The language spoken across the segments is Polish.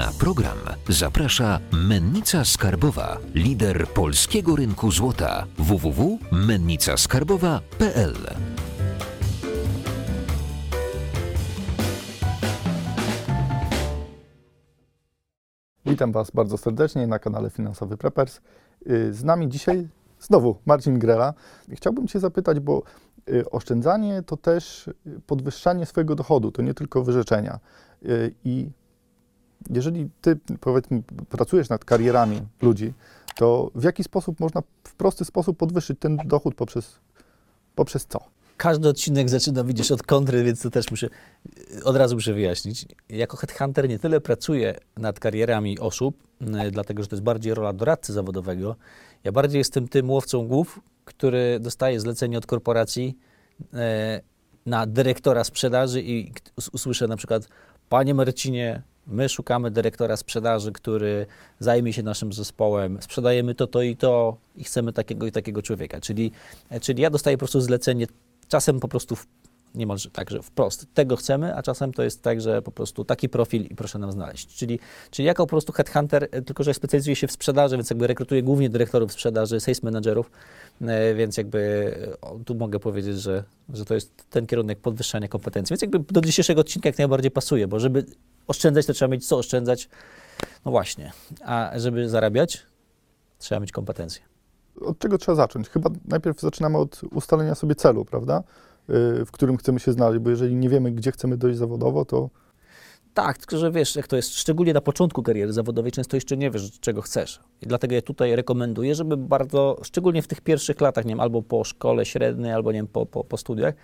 Na program zaprasza Mennica Skarbowa, lider polskiego rynku złota www.mennicaskarbowa.pl. Witam Was bardzo serdecznie na kanale Finansowy Preppers. Y, Z nami dzisiaj znowu Marcin Grela. Chciałbym Cię zapytać, bo y, oszczędzanie to też podwyższanie swojego dochodu, to nie tylko wyrzeczenia. Y, I jeżeli Ty, powiedzmy, pracujesz nad karierami ludzi, to w jaki sposób można w prosty sposób podwyższyć ten dochód poprzez, poprzez co? Każdy odcinek zaczyna, widzisz, od kontry, więc to też muszę, od razu muszę wyjaśnić. Jako headhunter nie tyle pracuję nad karierami osób, dlatego że to jest bardziej rola doradcy zawodowego. Ja bardziej jestem tym łowcą głów, który dostaje zlecenie od korporacji y, na dyrektora sprzedaży i usłyszę na przykład, panie Marcinie, my szukamy dyrektora sprzedaży, który zajmie się naszym zespołem, sprzedajemy to, to i to i chcemy takiego i takiego człowieka. Czyli, czyli ja dostaję po prostu zlecenie czasem po prostu niemalże tak, że wprost tego chcemy, a czasem to jest tak, że po prostu taki profil i proszę nam znaleźć. Czyli, czyli jako po prostu headhunter, e, tylko że specjalizuję się w sprzedaży, więc jakby rekrutuję głównie dyrektorów sprzedaży, sales managerów, e, więc jakby e, tu mogę powiedzieć, że, że to jest ten kierunek podwyższania kompetencji. Więc jakby do dzisiejszego odcinka jak najbardziej pasuje, bo żeby oszczędzać, to trzeba mieć co oszczędzać. No właśnie, a żeby zarabiać, trzeba mieć kompetencje. Od czego trzeba zacząć? Chyba najpierw zaczynamy od ustalenia sobie celu, prawda? Y, W którym chcemy się znaleźć, bo jeżeli nie wiemy, gdzie chcemy dojść zawodowo, to Tak, tylko że wiesz, jak to jest, szczególnie na początku kariery zawodowej, często jeszcze nie wiesz, czego chcesz. I dlatego ja tutaj rekomenduję, żeby bardzo, szczególnie w tych pierwszych latach, nie wiem, albo po szkole średniej, albo nie wiem, po, po, po studiach,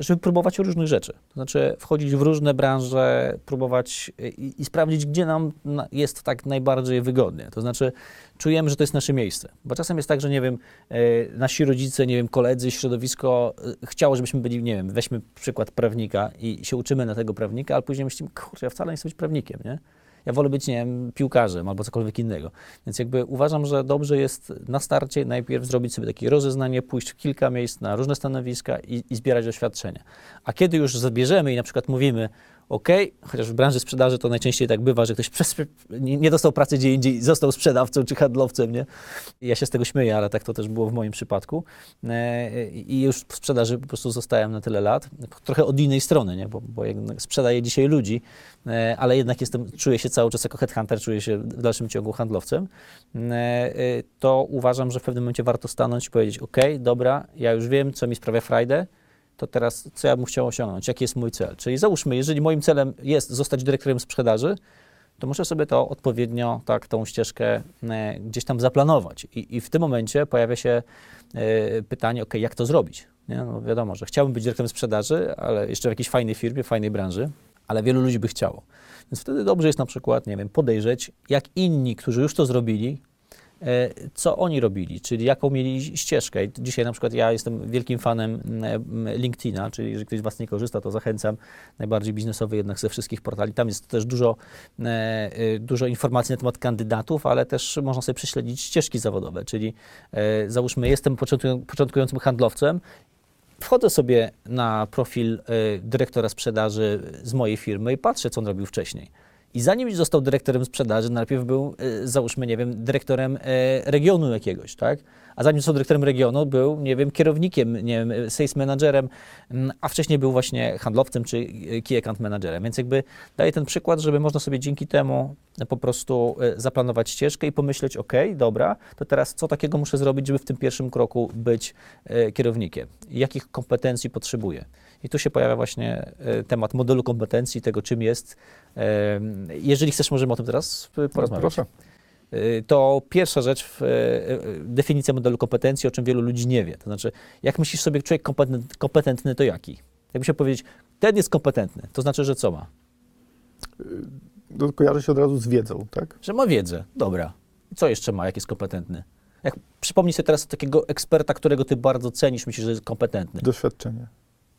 żeby próbować różnych rzeczy. To znaczy wchodzić w różne branże, próbować i, i sprawdzić, gdzie nam na- jest tak najbardziej wygodnie. To znaczy czujemy, że to jest nasze miejsce. Bo czasem jest tak, że nie wiem, e, nasi rodzice, nie wiem, koledzy, środowisko e, chciało, żebyśmy byli, nie wiem, weźmy przykład prawnika i się uczymy na tego prawnika, ale później myślimy, kurczę, ja wcale nie chcę być prawnikiem, nie? Ja wolę być, nie wiem, piłkarzem albo cokolwiek innego. Więc jakby uważam, że dobrze jest na starcie najpierw zrobić sobie takie rozeznanie, pójść w kilka miejsc na różne stanowiska i, i zbierać doświadczenie. A kiedy już zabierzemy i na przykład mówimy, OK, chociaż w branży sprzedaży to najczęściej tak bywa, że ktoś nie, dostał pracy gdzie indziej, został sprzedawcą czy handlowcem, nie? Ja się z tego śmieję, ale tak to też było w moim przypadku. E, I już w sprzedaży po prostu zostałem na tyle lat. Trochę od innej strony, nie? Bo, bo sprzedaję dzisiaj ludzi, e, ale jednak jestem, czuję się cały czas jako headhunter, czuję się w dalszym ciągu handlowcem. E, To uważam, że w pewnym momencie warto stanąć i powiedzieć, OK, dobra, ja już wiem, co mi sprawia frajdę, to teraz co ja bym chciał osiągnąć, jaki jest mój cel. Czyli załóżmy, jeżeli moim celem jest zostać dyrektorem sprzedaży, to muszę sobie to odpowiednio, tak, tą ścieżkę e, gdzieś tam zaplanować. I, I w tym momencie pojawia się e, pytanie, ok, jak to zrobić? Nie? No wiadomo, że chciałbym być dyrektorem sprzedaży, ale jeszcze w jakiejś fajnej firmie, fajnej branży, ale wielu ludzi by chciało. Więc wtedy dobrze jest na przykład, nie wiem, podejrzeć, jak inni, którzy już to zrobili, co oni robili, czyli jaką mieli ścieżkę. I dzisiaj na przykład ja jestem wielkim fanem mm, LinkedIna, czyli jeżeli ktoś z Was nie korzysta, to zachęcam. Najbardziej biznesowy jednak ze wszystkich portali. Tam jest też dużo, e, e, dużo informacji na temat kandydatów, ale też można sobie prześledzić ścieżki zawodowe, czyli e, załóżmy jestem początkują- początkującym handlowcem, wchodzę sobie na profil e, dyrektora sprzedaży z mojej firmy i patrzę, co on robił wcześniej. I zanim został dyrektorem sprzedaży, najpierw był, e, załóżmy, nie wiem, dyrektorem e, regionu jakiegoś, tak? A zanim został dyrektorem regionu, był, nie wiem, kierownikiem, nie wiem, sales managerem, mm, a wcześniej był właśnie handlowcem czy e, key account managerem. Więc jakby daję ten przykład, żeby można sobie dzięki temu po prostu e, zaplanować ścieżkę i pomyśleć, ok, dobra, to teraz co takiego muszę zrobić, żeby w tym pierwszym kroku być e, kierownikiem? Jakich kompetencji potrzebuję? I tu się pojawia właśnie e, temat modelu kompetencji, tego czym jest. Jeżeli chcesz, możemy o tym teraz e, porozmawiać. proszę. Y, To pierwsza rzecz, y, y, definicja modelu kompetencji, o czym wielu ludzi nie wie. To znaczy, jak myślisz sobie, człowiek kompetentny, kompetentny to jaki? Jakby się powiedzieć, ten jest kompetentny, to znaczy, że co ma? To kojarzy się od razu z wiedzą, tak? Że ma wiedzę, dobra. I Co jeszcze ma, jak jest kompetentny? Jak przypomnij sobie teraz takiego eksperta, którego ty bardzo cenisz, myślisz, że jest kompetentny. Doświadczenie.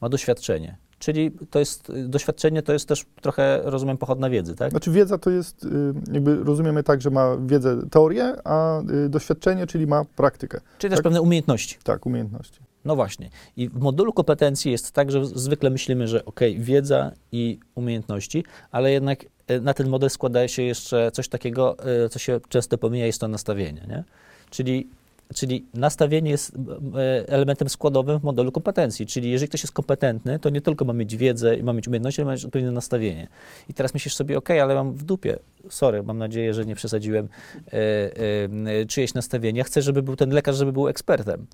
Ma doświadczenie. Czyli to jest, doświadczenie to jest też trochę, rozumiem, pochodna wiedzy, tak? Znaczy wiedza to jest, y, jakby rozumiemy tak, że ma wiedzę, teorię, a y, doświadczenie, czyli ma praktykę. Czyli też tak. pewne umiejętności. Tak, umiejętności. No właśnie. I w modulu kompetencji jest tak, że zwykle myślimy, że ok, wiedza i umiejętności, ale jednak e, na ten model składa się jeszcze coś takiego, e, co się często pomija, jest to nastawienie. Nie? Czyli, czyli nastawienie jest e, elementem składowym w modelu kompetencji. Czyli jeżeli ktoś jest kompetentny, to nie tylko ma mieć wiedzę i ma mieć umiejętności, ale ma mieć odpowiednie nastawienie. I teraz myślisz sobie, ok, ale mam w dupie, sorry, mam nadzieję, że nie przesadziłem e, e, czyjeś nastawienie. Ja chcę, żeby był ten lekarz, żeby był ekspertem.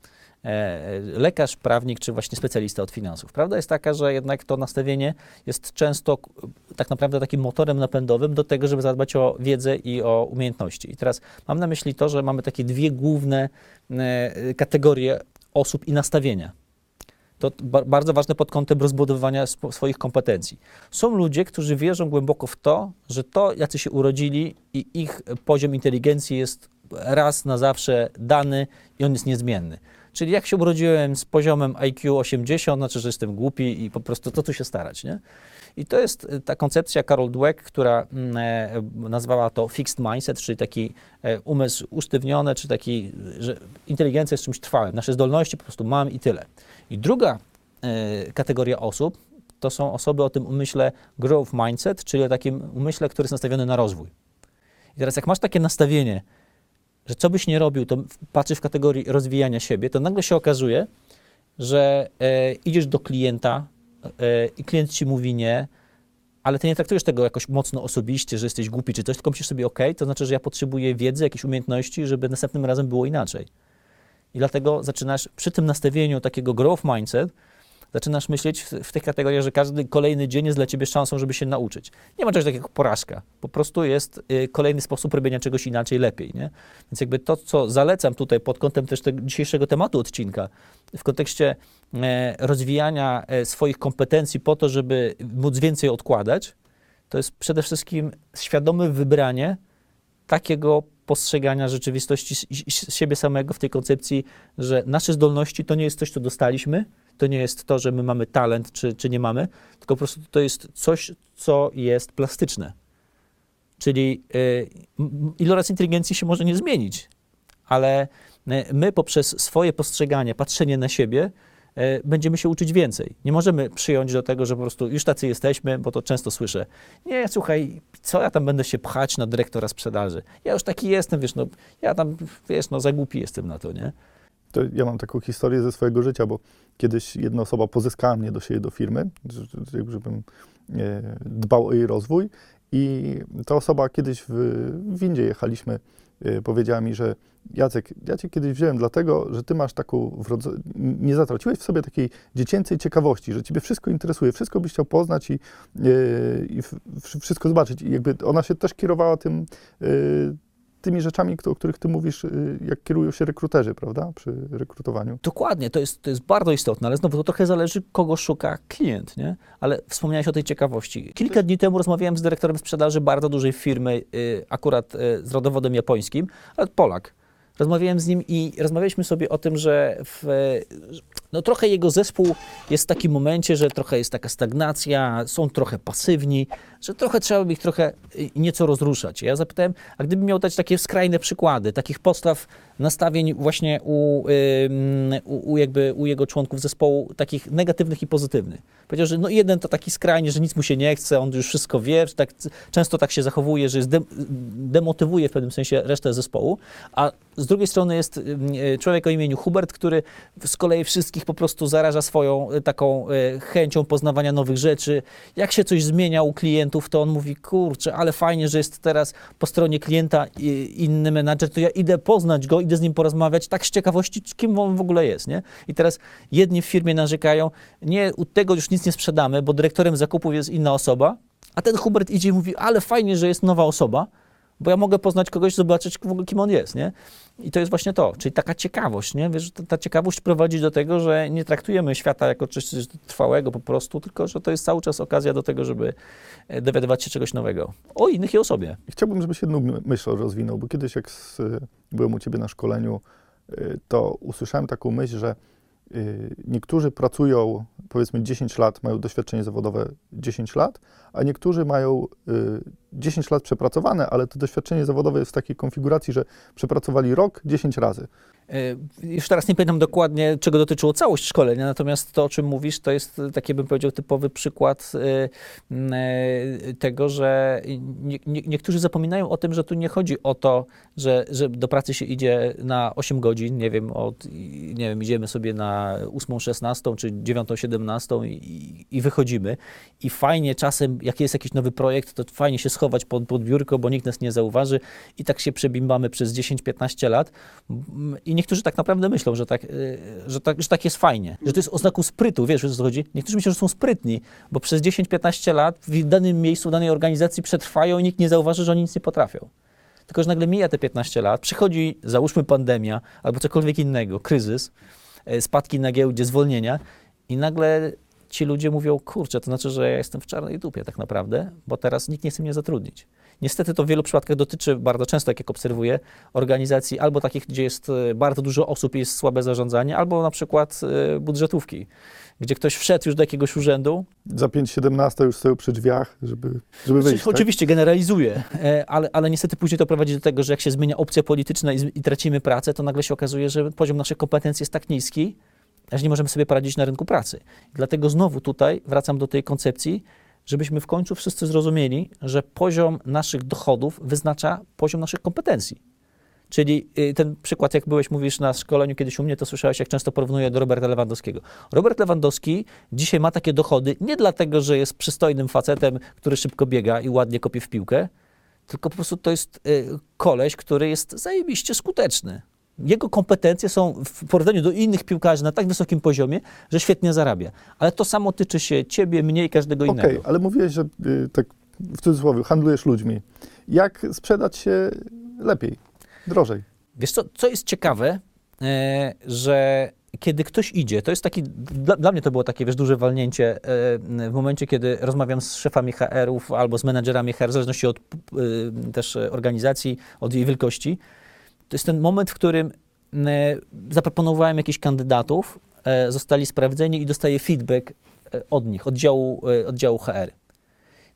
E, lekarz, prawnik czy właśnie specjalista od finansów. Prawda jest taka, że jednak to nastawienie jest często tak naprawdę takim motorem napędowym do tego, żeby zadbać o wiedzę i o umiejętności. I teraz mam na myśli to, że mamy takie dwie główne e, kategorie osób i nastawienia. To ba- bardzo ważne pod kątem rozbudowywania swoich kompetencji. Są ludzie, którzy wierzą głęboko w to, że to, jacy się urodzili i ich poziom inteligencji jest raz na zawsze dany i on jest niezmienny. Czyli jak się urodziłem z poziomem IQ 80, znaczy, że jestem głupi i po prostu to tu się starać, nie? I to jest y, ta koncepcja Carol Dweck, która mm, e, nazwała to fixed mindset, czyli taki e, umysł usztywniony, czy taki, że inteligencja jest czymś trwałym. Nasze zdolności po prostu mam i tyle. I druga e, kategoria osób to są osoby o tym umyśle growth mindset, czyli o takim umyśle, który jest nastawiony na rozwój. I teraz jak masz takie nastawienie, że co byś nie robił, to patrzysz w kategorii rozwijania siebie, to nagle się okazuje, że e, idziesz do klienta e, i klient ci mówi nie, ale ty nie traktujesz tego jakoś mocno osobiście, że jesteś głupi czy coś, tylko myślisz sobie, ok, to znaczy, że ja potrzebuję wiedzy, jakiejś umiejętności, żeby następnym razem było inaczej. I dlatego zaczynasz przy tym nastawieniu takiego growth mindset, zaczynasz myśleć w, w tych kategoriach, że każdy kolejny dzień jest dla ciebie szansą, żeby się nauczyć. Nie ma czegoś takiego jak porażka. Po prostu jest y, kolejny sposób robienia czegoś inaczej, lepiej. Nie? Więc jakby to, co zalecam tutaj pod kątem też tego dzisiejszego tematu odcinka, w kontekście e, rozwijania e, swoich kompetencji po to, żeby móc więcej odkładać, to jest przede wszystkim świadome wybranie takiego postrzegania rzeczywistości siebie samego w tej koncepcji, że nasze zdolności to nie jest coś, co dostaliśmy, to nie jest to, że my mamy talent, czy, czy nie mamy, tylko po prostu to jest coś, co jest plastyczne. Czyli y, iloraz inteligencji się może nie zmienić, ale y, my poprzez swoje postrzeganie, patrzenie na siebie, y, będziemy się uczyć więcej. Nie możemy przyjąć do tego, że po prostu już tacy jesteśmy, bo to często słyszę. Nie, słuchaj, co ja tam będę się pchać na dyrektora sprzedaży? Ja już taki jestem, wiesz, no, ja tam, wiesz, no, za głupi jestem na to, nie? To ja mam taką historię ze swojego życia, bo kiedyś jedna osoba pozyskała mnie do siebie do firmy, że- że- żebym e, dbał o jej rozwój i ta osoba kiedyś w, windzie jechaliśmy, e, powiedziała mi, że Jacek, ja cię kiedyś wziąłem dlatego, że ty masz taką, nie zatraciłeś w sobie takiej dziecięcej ciekawości, że ciebie wszystko interesuje, wszystko byś chciał poznać i, e, i wszystko zobaczyć. I jakby ona się też kierowała tym, tymi rzeczami, o których ty mówisz, y, jak kierują się rekruterzy, prawda, przy rekrutowaniu. Dokładnie, to jest, to jest bardzo istotne, ale znowu to trochę zależy, kogo szuka klient, nie? Ale wspomniałeś o tej ciekawości. Kilka dni temu rozmawiałem z dyrektorem sprzedaży bardzo dużej firmy, y, akurat y, z rodowodem japońskim, ale Polak. Rozmawiałem z nim i rozmawialiśmy sobie o tym, że w, no trochę jego zespół jest w takim momencie, że trochę jest taka stagnacja, są trochę pasywni, że trochę trzeba by ich trochę y, nieco rozruszać. Ja zapytałem, a gdybym miał dać takie skrajne przykłady, takich podstaw nastawień właśnie u, u, jakby u jego członków zespołu, takich negatywnych i pozytywnych. Powiedział, że no jeden to taki skrajnie, że nic mu się nie chce, on już wszystko wie, tak, często tak się zachowuje, że dem, demotywuje w pewnym sensie resztę zespołu, a z drugiej strony jest y, człowiek o imieniu Hubert, który z kolei wszystkich po prostu zaraża swoją y, taką y, chęcią poznawania nowych rzeczy. Jak się coś zmienia u klientów, to on mówi, kurczę, ale fajnie, że jest teraz po stronie klienta i- inny menadżer, to ja idę poznać go, idę z nim porozmawiać, tak z ciekawości, kim on w ogóle jest, nie? I teraz jedni w firmie narzekają, nie, u tego już nic nie sprzedamy, bo dyrektorem zakupów jest inna osoba, a ten Hubert idzie i mówi, ale fajnie, że jest nowa osoba, bo ja mogę poznać kogoś, zobaczyć w ogóle, kim on jest, nie? I to jest właśnie to, czyli taka ciekawość, nie? Wiesz, ta, ta ciekawość prowadzi do tego, że nie traktujemy świata jako coś trwałego po prostu, tylko że to jest cały czas okazja do tego, żeby e, dowiadywać się czegoś nowego o innych i o sobie. Chciałbym, żebyś jedną my- myśl rozwinął, bo kiedyś jak z, byłem u ciebie na szkoleniu, y, to usłyszałem taką myśl, że niektórzy pracują powiedzmy 10 lat, mają doświadczenie zawodowe 10 lat, a niektórzy mają y, 10 lat przepracowane, ale to doświadczenie zawodowe jest w takiej konfiguracji, że przepracowali rok 10 razy. Y, Już teraz nie pamiętam dokładnie, czego dotyczyło całość szkolenia, natomiast to, o czym mówisz, to jest taki, bym powiedział, typowy przykład y, y, tego, że nie, nie, niektórzy zapominają o tym, że tu nie chodzi o to, że, że do pracy się idzie na 8 godzin, nie wiem, od, nie wiem, idziemy sobie na 8.16 czy 9.17 i, i wychodzimy. I fajnie czasem, jak jest jakiś nowy projekt, to fajnie się schować pod, pod biurko, bo nikt nas nie zauważy i tak się przebimbamy przez 10-15 lat. Mm, I niektórzy tak naprawdę myślą, że tak, y, że, tak, że tak jest fajnie, że to jest oznaką sprytu, wiesz o co chodzi? Niektórzy myślą, że są sprytni, bo przez 10-15 lat w danym miejscu, w danej organizacji przetrwają i nikt nie zauważy, że oni nic nie potrafią. Tylko, że nagle mija te 15 lat, przychodzi, załóżmy pandemia albo cokolwiek innego, kryzys, e, spadki na giełdzie, zwolnienia i nagle ci ludzie mówią, kurczę, to znaczy, że ja jestem w czarnej dupie tak naprawdę, bo teraz nikt nie chce mnie zatrudnić. Niestety to w wielu przypadkach dotyczy, bardzo często, jak obserwuję, organizacji albo takich, gdzie jest e, bardzo dużo osób i jest słabe zarządzanie, albo na przykład e, budżetówki, gdzie ktoś wszedł już do jakiegoś urzędu, Za 5.17 już stoją przy drzwiach, żeby, żeby wyjść. tak? Oczywiście generalizuję, e, ale, ale niestety później to prowadzi do tego, że jak się zmienia opcja polityczna i, i tracimy pracę, to nagle się okazuje, że poziom naszych kompetencji jest tak niski, że nie możemy sobie poradzić na rynku pracy. Dlatego znowu tutaj wracam do tej koncepcji, żebyśmy w końcu wszyscy zrozumieli, że poziom naszych dochodów wyznacza poziom naszych kompetencji. Czyli y, ten przykład, jak byłeś, mówisz na szkoleniu kiedyś u mnie, to słyszałeś, jak często porównuję do Roberta Lewandowskiego. Robert Lewandowski dzisiaj ma takie dochody nie dlatego, że jest przystojnym facetem, który szybko biega i ładnie kopie w piłkę, tylko po prostu to jest y, koleś, który jest zajebiście skuteczny. Jego kompetencje są w porównaniu do innych piłkarzy na tak wysokim poziomie, że świetnie zarabia. Ale to samo tyczy się ciebie, mnie i każdego Okej, innego. ale mówiłeś, że y, tak w cudzysłowie handlujesz ludźmi. Jak sprzedać się lepiej, drożej? Wiesz co, co jest ciekawe, e, że kiedy ktoś idzie, to jest taki, dla, dla mnie to było takie, wiesz, duże walnięcie e, w momencie, kiedy rozmawiam z szefami HR-ów albo z menedżerami HR, w zależności od e, też organizacji, od jej wielkości. To jest ten moment, w którym e, zaproponowałem jakichś kandydatów, e, zostali sprawdzeni i dostaję feedback e, od nich, od działu, od działu HR.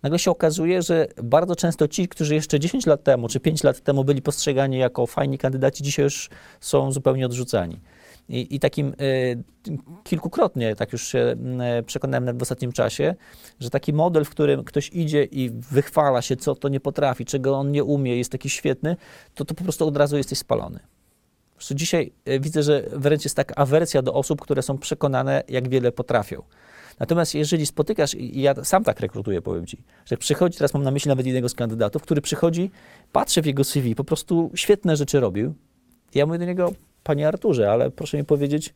Nagle się okazuje, że bardzo często ci, którzy jeszcze 10 lat temu czy 5 lat temu byli postrzegani jako fajni kandydaci, dzisiaj już są zupełnie odrzucani. I, i takim e, kilkukrotnie, tak już się e, przekonałem nawet w ostatnim czasie, że taki model, w którym ktoś idzie i wychwala się, co to nie potrafi, czego on nie umie, jest taki świetny, to, to po prostu od razu jesteś spalony. Po dzisiaj e, widzę, że wręcz jest taka awersja do osób, które są przekonane, jak wiele potrafią. Natomiast jeżeli spotykasz, i ja sam tak rekrutuję, powiem ci, że przychodzi, teraz mam na myśli nawet jednego z kandydatów, który przychodzi, patrzę w jego CV, po prostu świetne rzeczy robił. Ja mówię do niego, panie Arturze, ale proszę mi powiedzieć,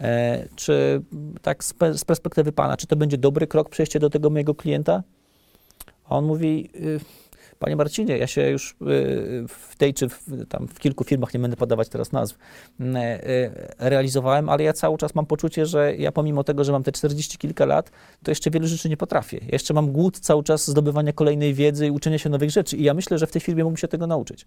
e, czy tak z, pe- z perspektywy pana, czy to będzie dobry krok przejście do tego mojego klienta? A on mówi, y, panie Marcinie, ja się już y, w tej czy w, tam w kilku firmach, nie będę podawać teraz nazw, y, realizowałem, ale ja cały czas mam poczucie, że ja pomimo tego, że mam te 40 kilka lat, to jeszcze wielu rzeczy nie potrafię. Ja jeszcze mam głód cały czas zdobywania kolejnej wiedzy i uczenia się nowych rzeczy i ja myślę, że w tej firmie mógłbym się tego nauczyć.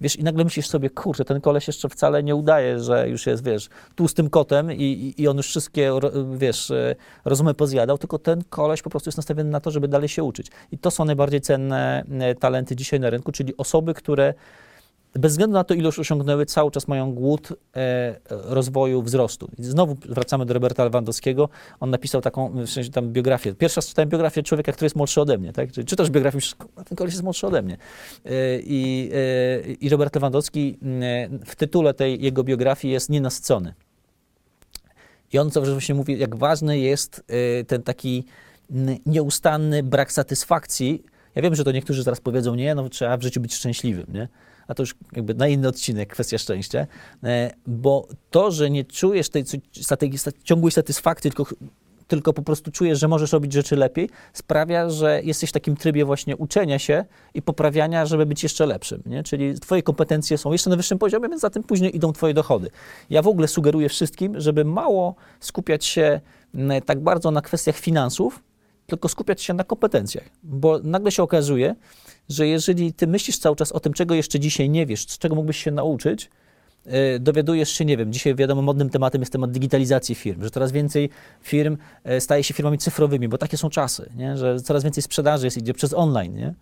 Wiesz, i nagle myślisz sobie, kurczę, ten koleś jeszcze wcale nie udaje, że już jest, wiesz, tłustym kotem i, i- on już wszystkie, wiesz, e, rozumy pozjadał, tylko ten koleś po prostu jest nastawiony na to, żeby dalej się uczyć. I to są najbardziej cenne e, talenty dzisiaj na rynku, czyli osoby, które bez względu na to, ile już osiągnęły, cały czas mają głód e, rozwoju, wzrostu. I znowu wracamy do Roberta Lewandowskiego. On napisał taką, w sensie tam biografię. Pierwszy raz czytałem biografię człowieka, który jest młodszy ode mnie, tak? Czyli czytasz biografię, myślisz, "Kurwa, ten koleś jest młodszy ode mnie. E, I, e, I Robert Lewandowski m, w tytule tej jego biografii jest nienasycony. I on zawsze właśnie mówi, jak ważny jest e, ten taki nieustanny brak satysfakcji. Ja wiem, że to niektórzy zaraz powiedzą, nie, no trzeba w życiu być szczęśliwym, nie? A to już jakby na inny odcinek, kwestia szczęścia. E, Bo to, że nie czujesz tej ciągłej satysfakcji, tylko tylko po prostu czujesz, że możesz robić rzeczy lepiej, sprawia, że jesteś w takim trybie właśnie uczenia się i poprawiania, żeby być jeszcze lepszym. Nie? Czyli twoje kompetencje są jeszcze na wyższym poziomie, więc za tym później idą twoje dochody. Ja w ogóle sugeruję wszystkim, żeby mało skupiać się tak bardzo na kwestiach finansów, tylko skupiać się na kompetencjach, bo nagle się okazuje, że jeżeli ty myślisz cały czas o tym, czego jeszcze dzisiaj nie wiesz, czego mógłbyś się nauczyć, y, dowiadujesz się, nie wiem, dzisiaj wiadomo, modnym tematem jest temat digitalizacji firm, że coraz więcej firm y, staje się firmami cyfrowymi, bo takie są czasy, nie? że coraz więcej sprzedaży jest, idzie przez online, nie?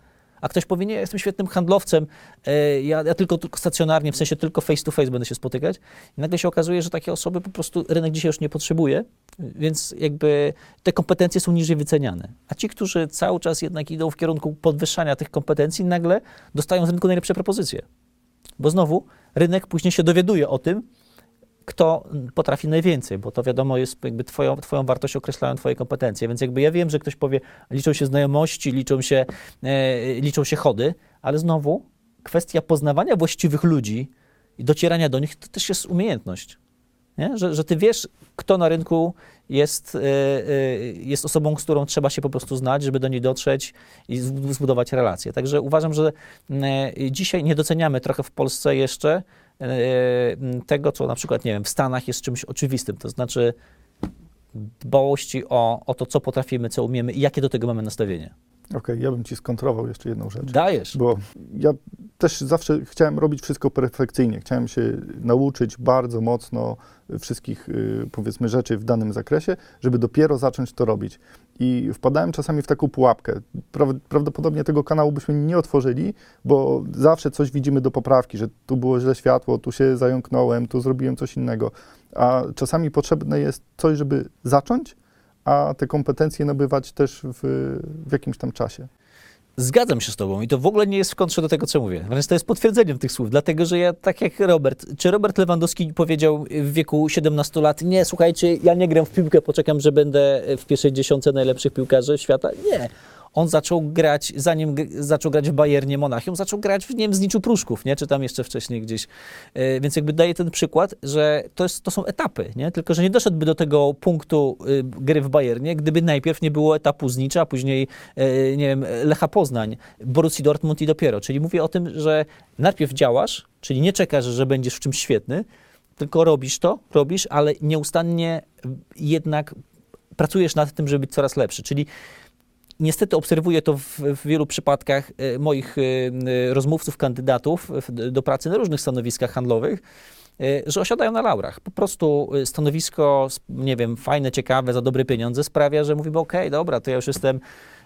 A ktoś powie, nie, ja jestem świetnym handlowcem, e, ja, ja tylko, tylko stacjonarnie, w sensie tylko face to face będę się spotykać. I nagle się okazuje, że takie osoby po prostu rynek dzisiaj już nie potrzebuje, więc jakby te kompetencje są niżej wyceniane. A ci, którzy cały czas jednak idą w kierunku podwyższania tych kompetencji, nagle dostają z rynku najlepsze propozycje. Bo znowu rynek później się dowiaduje o tym, kto potrafi najwięcej, bo to wiadomo jest jakby twoją, twoją wartość określają twoje kompetencje, więc jakby ja wiem, że ktoś powie, liczą się znajomości, liczą się, e, liczą się chody, ale znowu kwestia poznawania właściwych ludzi i docierania do nich to też jest umiejętność. Nie? Że, że ty wiesz, kto na rynku jest, e, e, jest osobą, z którą trzeba się po prostu znać, żeby do niej dotrzeć i zb- zbudować relacje. Także uważam, że e, dzisiaj nie doceniamy trochę w Polsce jeszcze tego, co na przykład, nie wiem, w Stanach jest czymś oczywistym, to znaczy dbałości o, o to, co potrafimy, co umiemy i jakie do tego mamy nastawienie. Okej, ja bym ci skontrował jeszcze jedną rzecz. Dajesz. Bo ja też zawsze chciałem robić wszystko perfekcyjnie. Chciałem się nauczyć bardzo mocno wszystkich, y, powiedzmy, rzeczy w danym zakresie, żeby dopiero zacząć to robić. I wpadałem czasami w taką pułapkę. Pra- Prawdopodobnie tego kanału byśmy nie otworzyli, bo zawsze coś widzimy do poprawki, że tu było źle światło, tu się zająknąłem, tu zrobiłem coś innego. A czasami potrzebne jest coś, żeby zacząć, a te kompetencje nabywać też w, w jakimś tam czasie. Zgadzam się z tobą i to w ogóle nie jest w kontrze do tego, co mówię. Wręcz to jest potwierdzeniem tych słów, dlatego że ja, tak jak Robert, czy Robert Lewandowski powiedział w wieku 17 lat, nie, słuchajcie, ja nie gram w piłkę, poczekam, że będę w pierwszej dziesiątce najlepszych piłkarzy świata. Nie. On zaczął grać, zanim zaczął grać w Bayernie Monachium, zaczął grać w, nie wiem, Zniczu Pruszków, nie? czy tam jeszcze wcześniej gdzieś. E, Więc jakby daje ten przykład, że to, jest, to są etapy, nie? tylko że nie doszedłby do tego punktu y, gry w Bayernie, gdyby najpierw nie było etapu Znicza, a później e, nie wiem, Lecha Poznań, Borussii Dortmund i dopiero. Czyli mówię o tym, że najpierw działasz, czyli nie czekasz, że będziesz w czymś świetny, tylko robisz to, robisz, ale nieustannie jednak pracujesz nad tym, żeby być coraz lepszy. Czyli niestety obserwuję to w, w wielu przypadkach e, moich e, e, rozmówców, kandydatów do pracy na różnych stanowiskach handlowych, że osiadają na laurach. Po prostu stanowisko, nie wiem, fajne, ciekawe, za dobre pieniądze sprawia, że mówimy, okej, dobra, to ja już jestem,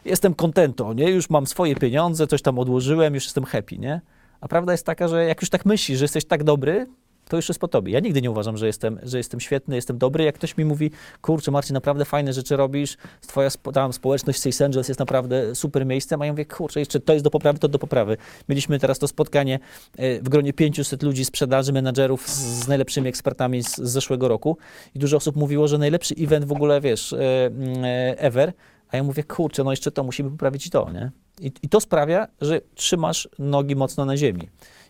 jestem contento, nie? Już mam swoje pieniądze, coś tam odłożyłem, już jestem happy, nie? A prawda jest taka, że jak już tak myślisz, że jesteś tak dobry, to już jest po tobie. Ja nigdy nie uważam, że jestem, że jestem świetny, jestem dobry. Jak ktoś mi mówi, kurczę Marcin, naprawdę fajne rzeczy robisz, twoja tam społeczność Sales Angels jest naprawdę super miejscem, a ja mówię, kurczę, jeszcze to jest do poprawy, to do poprawy. Mieliśmy teraz to spotkanie e, w gronie 500 ludzi sprzedaży, menadżerów z, z najlepszymi ekspertami z, z zeszłego roku i dużo osób mówiło, że najlepszy event w ogóle, wiesz, e, e, ever, a ja mówię, kurczę, no jeszcze to musimy poprawić i to, nie? I, I to sprawia, że trzymasz nogi mocno na ziemi.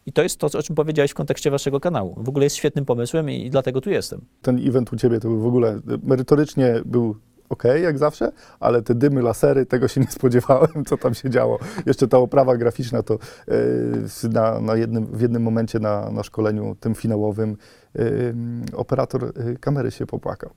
I to jest to, o czym powiedziałeś w kontekście waszego kanału. W ogóle jest świetnym pomysłem i, i dlatego tu jestem. Ten event u ciebie to był w ogóle merytorycznie był ok, jak zawsze, ale te dymy, lasery, tego się nie spodziewałem, co tam się działo. Jeszcze ta oprawa graficzna, to yy, na, na jednym, w jednym momencie na, na szkoleniu tym finałowym yy, operator yy, kamery się popłakał.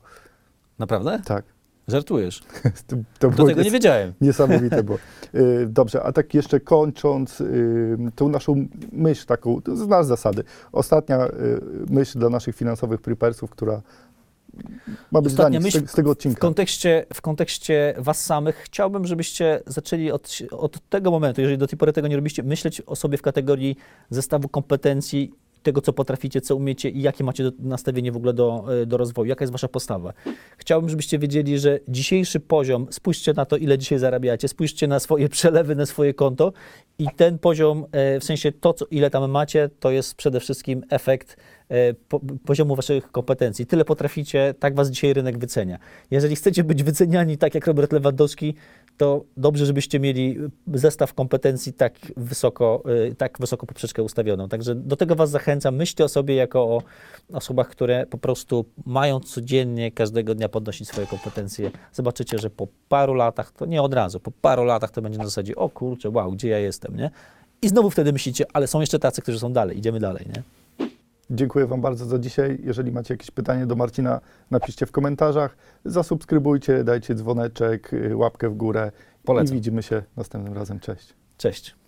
Naprawdę? Tak. Żartujesz. To, to Do tego nie wiedziałem. Niesamowite było. Yy, dobrze, a tak jeszcze kończąc yy, tą naszą myśl taką, to znasz zasady. Ostatnia yy, myśl dla naszych finansowych prepersów, która ma być Ostatnia dla nich z, myśl z tego W odcinka. kontekście, w kontekście was samych chciałbym, żebyście zaczęli od, od tego momentu, jeżeli do tej pory tego nie robiliście, myśleć o sobie w kategorii zestawu kompetencji, tego, co potraficie, co umiecie i jakie macie do, nastawienie w ogóle do, e, do rozwoju, jaka jest wasza postawa. Chciałbym, żebyście wiedzieli, że dzisiejszy poziom, spójrzcie na to, ile dzisiaj zarabiacie, spójrzcie na swoje przelewy, na swoje konto i ten poziom, e, w sensie to, co, ile tam macie, to jest przede wszystkim efekt poziomu waszych kompetencji. Tyle potraficie, tak was dzisiaj rynek wycenia. Jeżeli chcecie być wyceniani tak jak Robert Lewandowski, to dobrze, żebyście mieli zestaw kompetencji tak wysoko, y, tak wysoko poprzeczkę ustawioną. Także do tego Was zachęcam. Myślcie o sobie jako o osobach, które po prostu mają codziennie, każdego dnia podnosić swoje kompetencje. Zobaczycie, że po paru latach, to nie od razu, po paru latach to będzie na zasadzie, o kurczę, wow, gdzie ja jestem, nie? I znowu wtedy myślicie, ale są jeszcze tacy, którzy są dalej, idziemy dalej, nie? Dziękuję Wam bardzo za dzisiaj. Jeżeli macie jakieś pytanie do Marcina, napiszcie w komentarzach. Zasubskrybujcie, dajcie dzwoneczek, y, łapkę w górę. Polecam. I widzimy się następnym razem. Cześć. Cześć.